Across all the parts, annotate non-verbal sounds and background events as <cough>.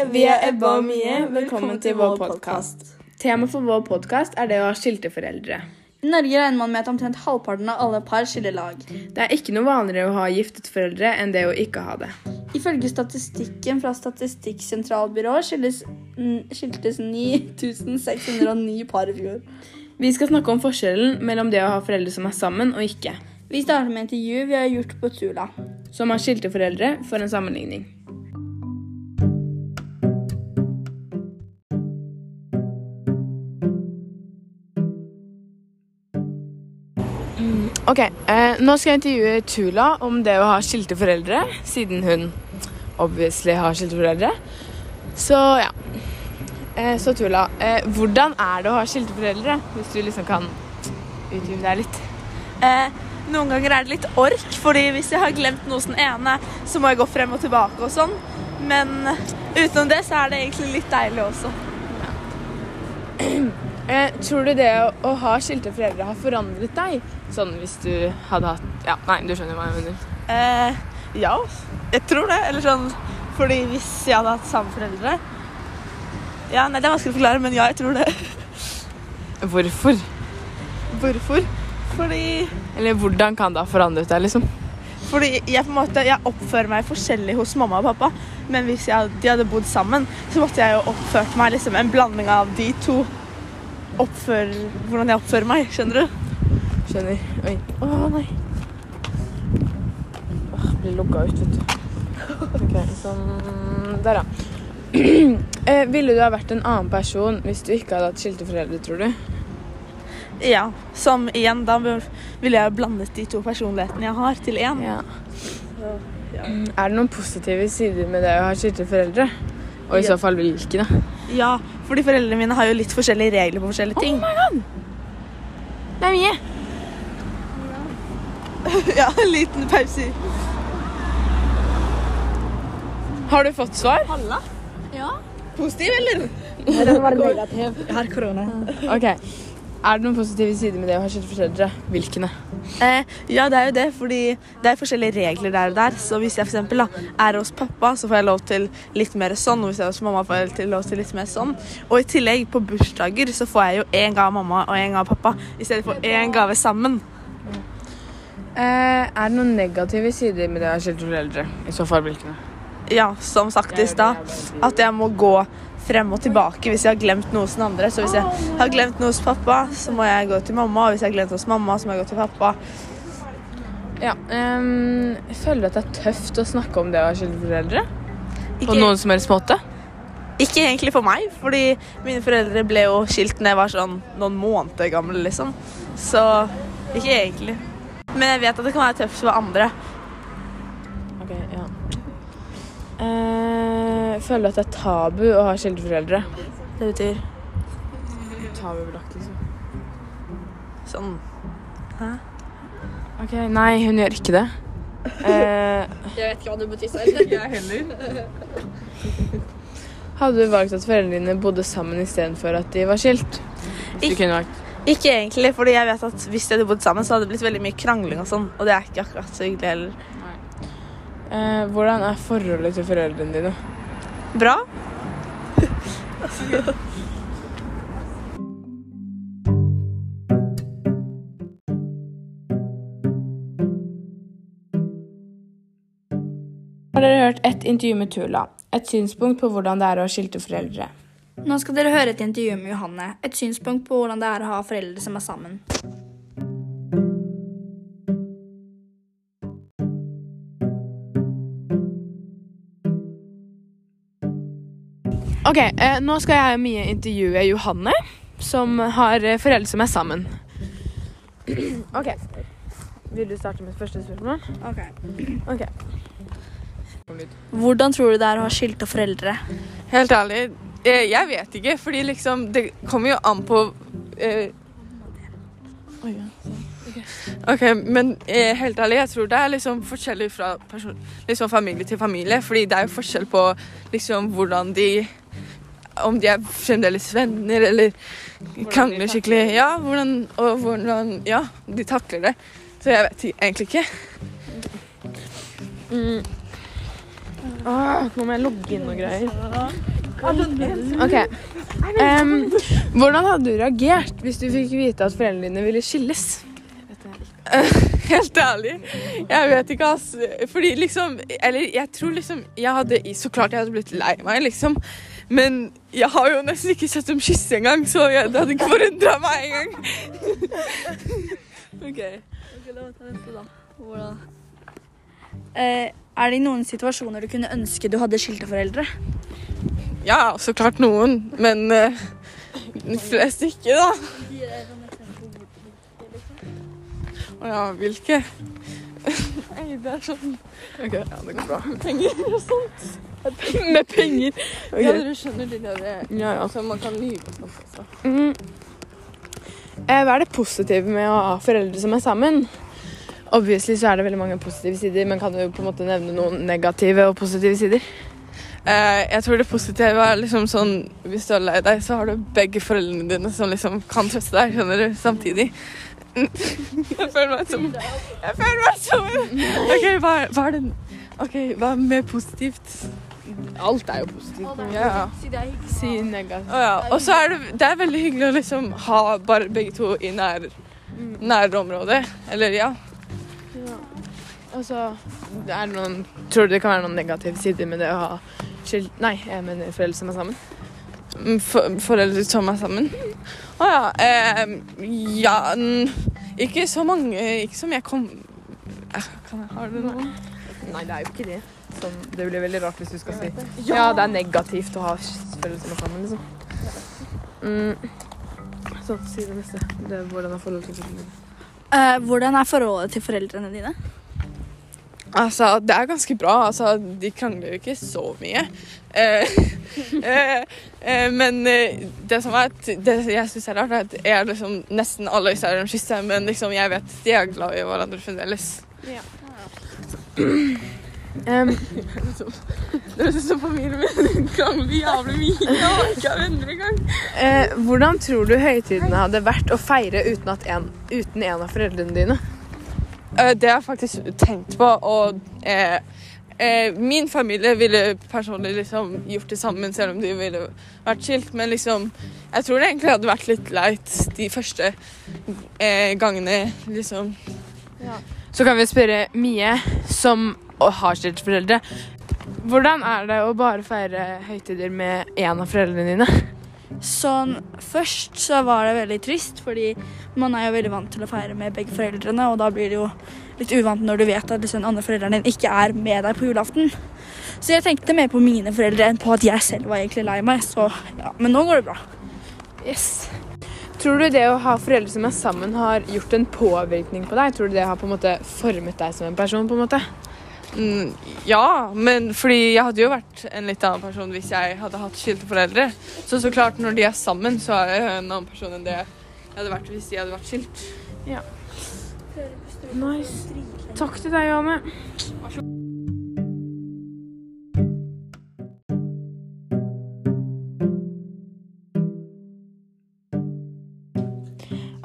Hei, vi er Ebba og Mie. Velkommen til vår podkast. Temaet for vår podkast er det å ha skilte foreldre. I Norge regner man med at omtrent halvparten av alle par skiller lag. Det er ikke noe vanligere å ha giftet foreldre enn det å ikke ha det. Ifølge statistikken fra Statistikksentralbyrået skilles, skiltes 9609 par i fjor. Vi skal snakke om forskjellen mellom det å ha foreldre som er sammen, og ikke. Vi starter med intervju vi har gjort på Tula. Som har skilte foreldre, for en sammenligning. Ok, eh, Nå skal jeg intervjue Tula om det å ha skilte foreldre, siden hun obviously har skilte foreldre. Så ja. Eh, så Tula, eh, hvordan er det å ha skilte foreldre? Hvis du liksom kan utdype deg litt. Eh, noen ganger er det litt ork, fordi hvis jeg har glemt noe hos den ene, så må jeg gå frem og tilbake og sånn. Men utenom det så er det egentlig litt deilig også. Eh, tror du det å, å ha skilte foreldre har forandret deg? Sånn hvis du hadde hatt Ja, nei, du skjønner hva jeg mener. Eh, ja, jeg tror det. Eller sånn fordi hvis jeg hadde hatt samme foreldre Ja, nei, det er vanskelig å forklare, men ja, jeg tror det. <laughs> Hvorfor? Hvorfor? Fordi, Eller hvordan kan det ha forandret deg, liksom? fordi jeg på en måte Jeg oppfører meg forskjellig hos mamma og pappa, men hvis jeg, de hadde bodd sammen, så måtte jeg jo oppført meg liksom en blanding av de to. Oppfør, hvordan jeg oppfører meg, skjønner du? Skjønner. Oi. Å, nei. Åh, blir logga ut, vet du. Ok, sånn Der, ja. <clears throat> eh, ville du ha vært en annen person hvis du ikke hadde hatt skilte foreldre, tror du? Ja, som igjen, da ville jeg blandet de to personlighetene jeg har, til én. Ja. Ja. Er det noen positive sider med det å ha skilte foreldre? Og i Ja. så fall hvilke? da? Ja, fordi foreldrene mine har jo litt forskjellige regler på forskjellige ting. Det er mye. <laughs> ja, en liten pause. Har du fått svar? Halla. Ja. Positiv, eller? Jeg har korona. Ok. Er det noen positive sider med det å ha skilte foreldre? Hvilke? Eh, ja, det er jo det, fordi det er forskjellige regler der og der. Så hvis jeg for eksempel, da, er hos pappa, så får jeg lov til litt mer sånn. Og hvis jeg er hos mamma, får jeg lov til litt mer sånn. Og i tillegg, på bursdager, så får jeg jo én gave av mamma og én gave av pappa, i stedet for én gave sammen. Eh, er det noen negative sider med det å ha skilte foreldre? I så fall hvilke? Ja, som sagt i stad, at jeg må gå frem og tilbake hvis jeg har glemt noe hos den andre. Så hvis jeg har glemt noe hos pappa, så må jeg gå til mamma. Og hvis jeg har glemt hos mamma, så må jeg gå til pappa. Ja, um, føler at det er tøft å snakke om det å ha foreldre. På noen som helst måte. ikke egentlig for meg, fordi mine foreldre ble jo skilt da jeg var sånn noen måneder gammel, liksom. Så ikke egentlig. Men jeg vet at det kan være tøft for andre. Ok, ja. Eh, føler du at det er tabu å ha skilte foreldre. Det betyr Tabubelagt, liksom. sånn Hæ? Ok, nei, hun gjør ikke det. Eh, Jeg vet ikke hva det betyr selv. Jeg heller. hadde du valgt at foreldrene dine bodde sammen istedenfor at de var skilt? Hvis du kunne valgt. Ikke egentlig, fordi jeg vet at hvis de hadde bodd sammen, så hadde det blitt veldig mye krangling og sånn. Og det er ikke akkurat så hyggelig heller. Eh, hvordan er forholdet til foreldrene dine? Bra. Har dere hørt ett intervju med Tula? Et synspunkt på hvordan det er å skilte foreldre. Nå skal dere høre et intervju med Johanne. Et synspunkt på hvordan det er å ha foreldre som er sammen. Ok, eh, nå skal jeg Mie intervjue Johanne, som har eh, foreldre som er sammen. <clears throat> ok. Vil du starte med første spørsmål? Ok. Hvordan tror du det er å ha skilte foreldre? Helt ærlig, jeg vet ikke, fordi liksom Det kommer jo an på eh. Ok. Men eh, helt ærlig, jeg tror det er liksom forskjellig fra person, liksom familie til familie. Fordi det er jo forskjell på liksom hvordan de Om de er fremdeles venner eller krangler skikkelig. Ja, hvordan, og hvordan ja, de takler det. Så jeg vet egentlig ikke. Åh, nå må jeg logge inn og greier. OK. Um, hvordan hadde du reagert hvis du fikk vite at foreldrene dine ville skilles? <laughs> Helt ærlig. Jeg vet ikke, ass. Fordi liksom Eller jeg tror liksom Jeg hadde Så klart jeg hadde blitt lei meg, liksom. Men jeg har jo nesten ikke sett dem kysse engang, så jeg, det hadde ikke forundra meg engang. <laughs> OK. Eh, er det i noen situasjoner du kunne ønske du hadde skilte foreldre? Ja, så klart noen, men uh, fleste ikke, da. Å ja, hvilke? Nei, det er sånn Ok, ja, det går bra. penger og sånt. Med penger. Okay. Ja, dere skjønner de der Ja, ja. Så man kan lyve og sånt også. Mm. Eh, Hva er det positive med å ha foreldre som er sammen? Obviously så er det veldig mange positive sider, men kan du på en måte nevne noen negative og positive sider? Eh, jeg tror det positive er liksom sånn Hvis du er lei deg, så har du begge foreldrene dine som liksom kan trøste deg, skjønner du, samtidig. <laughs> Jeg føler meg som Jeg føler meg som OK, hva, hva er det OK, hva er mer positivt? Alt er jo positivt. Ja. Si negativt. Ja. Og så er det, det er veldig hyggelig å liksom ha bare begge to i nær, nærområdet. Eller ja. Altså, det er noen, tror du det kan være noen negative sider med det å ha Nei, jeg mener foreldre som er sammen. Mm, For, foreldre som er sammen. Å ja. Eh, ja Ikke så mange Ikke som jeg kom Eh, Kan jeg ha det nå? Nei, det er jo ikke det. Sånn, det blir veldig rart hvis du skal si Ja, det er negativt å ha foreldre som er sammen, liksom. Mm. Så si det neste. Det er hvordan er forholdet til foreldrene dine? Eh, hvordan er forholdet til foreldrene dine? Altså, det er ganske bra. Altså, de krangler jo ikke så mye. Eh, <laughs> eh, eh, men eh, det som er at det jeg syns er rart, er at jeg liksom nesten alle i dem kysser, men liksom jeg vet de er glad i hverandre fremdeles. Em, <laughs> Det høres ut som familien min <laughs> krangler jævlig mye og ikke er venner engang. eh, hvordan tror du høytidene hadde vært å feire uten, at en, uten en av foreldrene dine? Eh, Det har jeg faktisk tenkt på, og eh, eh, min familie ville personlig liksom gjort det sammen, selv om de ville vært skilt. Men liksom, jeg tror det egentlig hadde vært litt leit de første eh, gangene, liksom. Så kan vi spørre Mie, som har skilte foreldre. Hvordan er det å bare feire høytider med én av foreldrene dine? Sånn, først så var det veldig trist, fordi man er jo veldig vant til å feire med begge foreldrene, og da blir det jo litt uvant når du vet at liksom, den andre forelderen din ikke er med deg på julaften. Så jeg tenkte mer på mine foreldre enn på at jeg selv var egentlig lei meg, så ja. Men nå går det bra. Yes. Tror du det å ha foreldre som er sammen, har gjort en påvirkning på deg? Tror du det har på en måte formet deg som en person? på en måte? Mm, ja, men fordi jeg hadde jo vært en litt annen person hvis jeg hadde hatt skilte foreldre. Så så klart, når de er sammen, så er jeg en annen person enn det jeg hadde vært hvis de hadde vært skilt. Nice. Takk til deg, Johanne.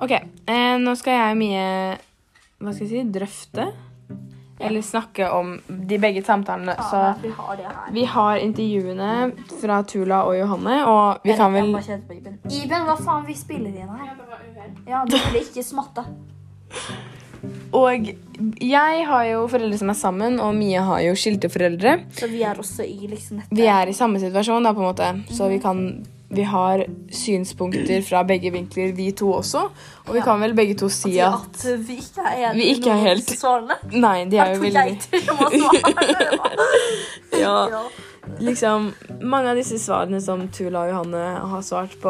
OK. Eh, nå skal jeg mye Hva skal jeg si? Drøfte? Eller snakke om de begge samtalene. Så vi har det her. vi har intervjuene fra Tula og Johanne, og vi kan vel Iben, hva faen, vi spiller igjen her. Ja, du ville ikke smatte. Og jeg har jo foreldre som er sammen, og Mia har jo skilte foreldre. Så vi er også i liksom dette. Vi er i samme situasjon, da, på en måte. Så vi kan Vi har synspunkter fra begge vinkler, vi to også. Og vi kan vel begge to si at at vi ikke er enige Vi ikke er helt- svarene. Nei, de er jo veldig. <laughs> Ja, Ja. liksom Mange av disse svarene som Tula og Johanne har svart på,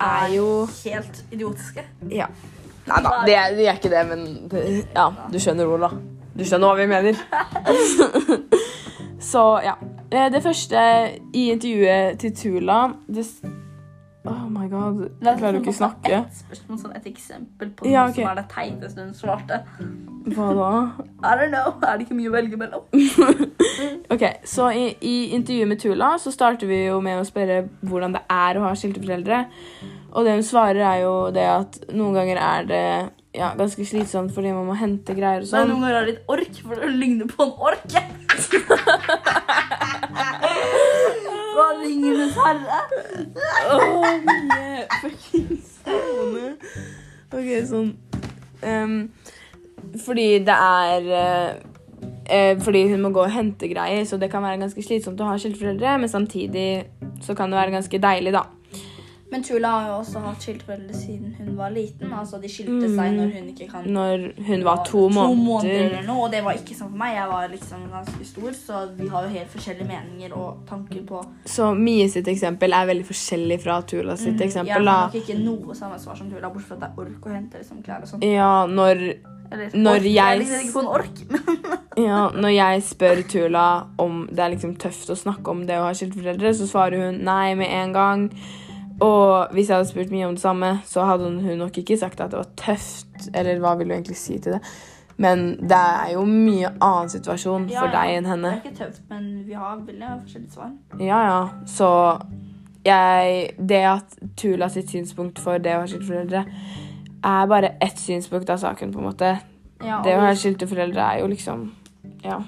er jo Helt idiotiske. Ja. Nei da, de er, de er ikke det, men det, Ja, du skjønner ordet, da. Du skjønner hva vi mener. <laughs> Så ja. Eh, Det første i intervjuet til Tula det, Oh my god. Jeg klarer jo ikke å snakke. Et spørsmål, sånn et eksempel på Ja, noe som er det teiteste hun svarte. Hva da? <laughs> I don't know. Er det ikke mye å velge mellom? <laughs> Ok, Så i, i intervjuet med Tula så starter vi jo med å spørre hvordan det er å ha skilte foreldre. Og det hun svarer, er jo det at noen ganger er det ja, ganske slitsomt fordi man må hente greier og Men sånn. noen ganger er det litt ork, for det ligner på en ork. <laughs> Hva Ringenes herre? Oh, mye fuckings kone. Ok, sånn um, Fordi det er eh, Fordi hun må gå og hente greier, så det kan være ganske slitsomt å ha skiltforeldre, men samtidig så kan det være ganske deilig, da. Men Tula har jo også hatt skiltforeldre siden hun var liten. Altså De skilte seg når hun ikke kan Når hun var to måneder. eller noe, og det var ikke sånn for meg. Jeg var liksom ganske stor, så vi har jo helt forskjellige meninger og tanker på Så Mie sitt eksempel er veldig forskjellig fra Tula sitt mm, eksempel. har da. nok ikke noe samme svar som Tula, bortsett fra at jeg orker å hente liksom, klær og sånn. Ja, når, Eller, Når ork, jeg- ligner ikke på en ork, <laughs> ja, når jeg spør Tula om det er liksom tøft å snakke om det å ha skiltforeldre, så svarer hun nei med en gang. Og hvis jeg hadde spurt mye om det samme, så hadde hun nok ikke sagt at det var tøft. Eller hva vil du egentlig si til det? Men det er jo mye annen situasjon Ja, for ja. deg enn henne. Det er ikke tøft, men vi har veldig forskjellige svar. Ja, ja. Så jeg Det at Tula sitt synspunkt for det å ha skiltforeldre er bare ett synspunkt av saken, på en måte. Ja, Det å ha skilte foreldre er jo liksom Ja.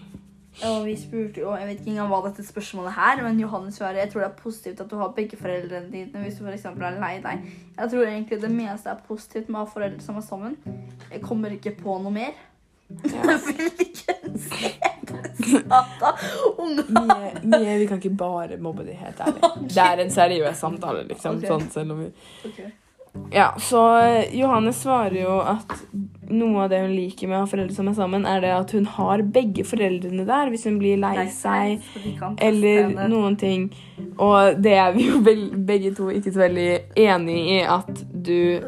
Og vi spurte jo, jeg vet ikke engang hva dette spørsmålet her, men Johannes svarer jeg tror det er positivt at du har begge foreldrene dine hvis du eksempel er lei deg. Jeg tror egentlig det meste er positivt med å ha foreldre som er sammen. Jeg kommer ikke på noe mer. Jeg vil ikke se unge. Mie, Mie, vi kan ikke bare mobbe de helt ærlig. <laughs> Det er en seriøs samtale, liksom. Okay. Sånn selv om vi Ok. Ja, så Johanne Johannes svarer jo at noe av det hun liker med å ha foreldre som er sammen, er det at hun har begge foreldrene der hvis hun blir lei seg. Eller noen ting. Og det er vi jo begge to ikke så veldig enig i at du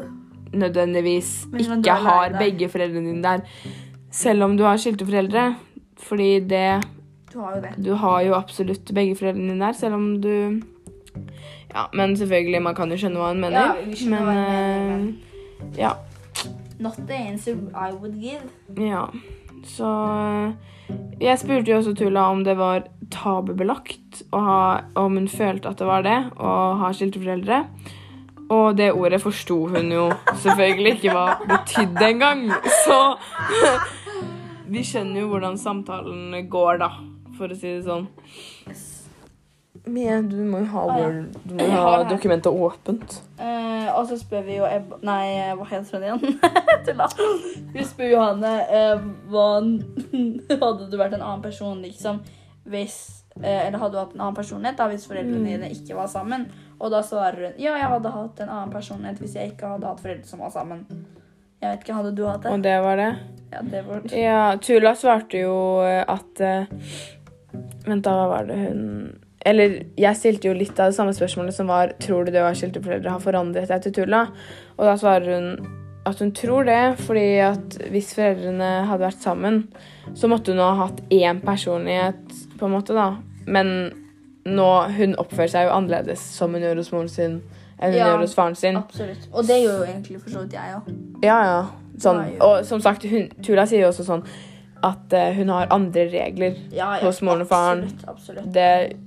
nødvendigvis ikke har begge foreldrene dine der. Selv om du har skilte foreldre. Fordi det Du har jo det. Du har jo absolutt begge foreldrene dine der, selv om du Ja, men selvfølgelig, man kan jo skjønne hva han mener. Ja, vi skjønner hva han mener, men men- eh, ja. Not the answer I would give. Ja. Så eh, Jeg spurte jo også Tula om det var tabubelagt, å ha, om hun følte at det var det, å ha skilte foreldre. Og det ordet forsto hun jo selvfølgelig ikke hva betydde engang. Så <laughs> vi skjønner jo hvordan samtalen går, da, for å si det sånn. Men du må jo ha, Ah, ja. Må ha dokumentet åpent. Eh, og så spør vi jo Ebba Nei, hva heter hun igjen? <laughs> Tulla. Vi spør Johanne eh, hva <laughs> Hadde du vært en annen person, liksom, hvis eh, Eller hadde du hatt en annen personlighet da hvis foreldrene dine ikke var sammen? Og da svarer hun ja, jeg hadde hatt en annen personlighet hvis jeg ikke hadde hatt foreldre som var sammen. Jeg vet ikke, Hadde du hatt det? Og det var det. Ja, det var det. Ja, Tula svarte jo eh, at eh, Vent, da, hva var det hun Eller jeg stilte jo litt av det samme spørsmålet som var Tror du det å ha skilte foreldre har forandret deg til Tula? Og da svarer hun at hun tror det, fordi at hvis foreldrene hadde vært sammen, så måtte hun ha hatt én personlighet, på en måte, da. Men nå Hun oppfører seg jo annerledes som hun gjør hos moren sin enn hun Ja. gjør hos faren sin. Absolutt. Og det gjør jo egentlig for så vidt jeg òg. Ja, ja. Sånn. Og som sagt, hun, Tula sier jo også sånn at eh, hun har andre regler. Ja, ja, Hos moren og faren. Absolutt. absolutt. Det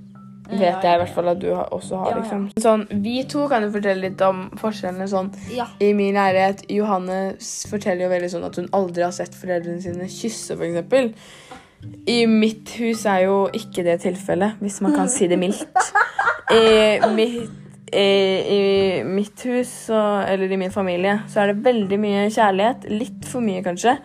vet jeg i hvert fall at du også har. Liksom. Sånn, Vi to kan jo fortelle litt om forskjellene sånn i min nærhet, Johanne forteller jo veldig sånn at hun aldri har sett foreldrene sine kysse, f.eks. I mitt hus er jo ikke det tilfellet, hvis man kan si det mildt. <laughs> I mitt, i, i mitt hus, så, eller i min familie, så er det veldig mye kjærlighet. Litt for mye, kanskje.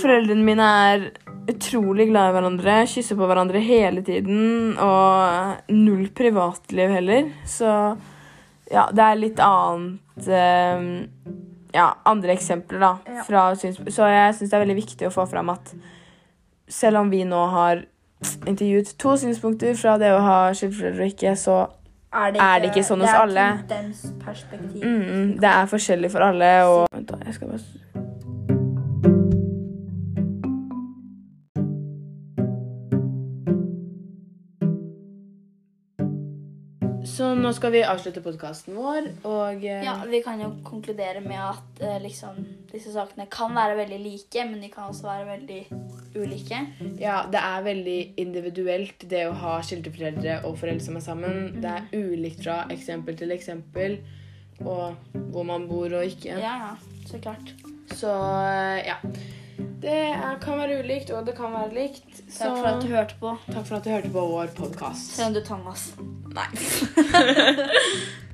Foreldrene mine er utrolig glad i hverandre, kysser på hverandre hele tiden, og null privatliv heller. Så ja, det er litt annet eh, Ja, andre eksempler, da. Fra så jeg syns det er veldig viktig å få fram at selv om vi nå har intervjuet to synspunkter fra det å ha skilte og ikke, så Er Er det ikke sånn hos alle? Det mm, det er forskjellig for alle. Og Vent da, jeg skal bare nå skal vi avslutte podkasten vår, og eh, Ja, Vi kan jo konkludere med at eh, liksom, disse sakene kan være veldig like, men de kan også være veldig ulike. Ja, det er veldig individuelt det å ha skilte foreldre og foreldre som er sammen. Det er ulikt fra eksempel til eksempel, og hvor man bor og ikke. Ja, ja, så klart. Så eh, ja. Det er, kan være ulikt, og det kan være likt. Så Takk for at du hørte på. takk for at du hørte på vår podkast. Selv om du tang, masse. Nei. <laughs>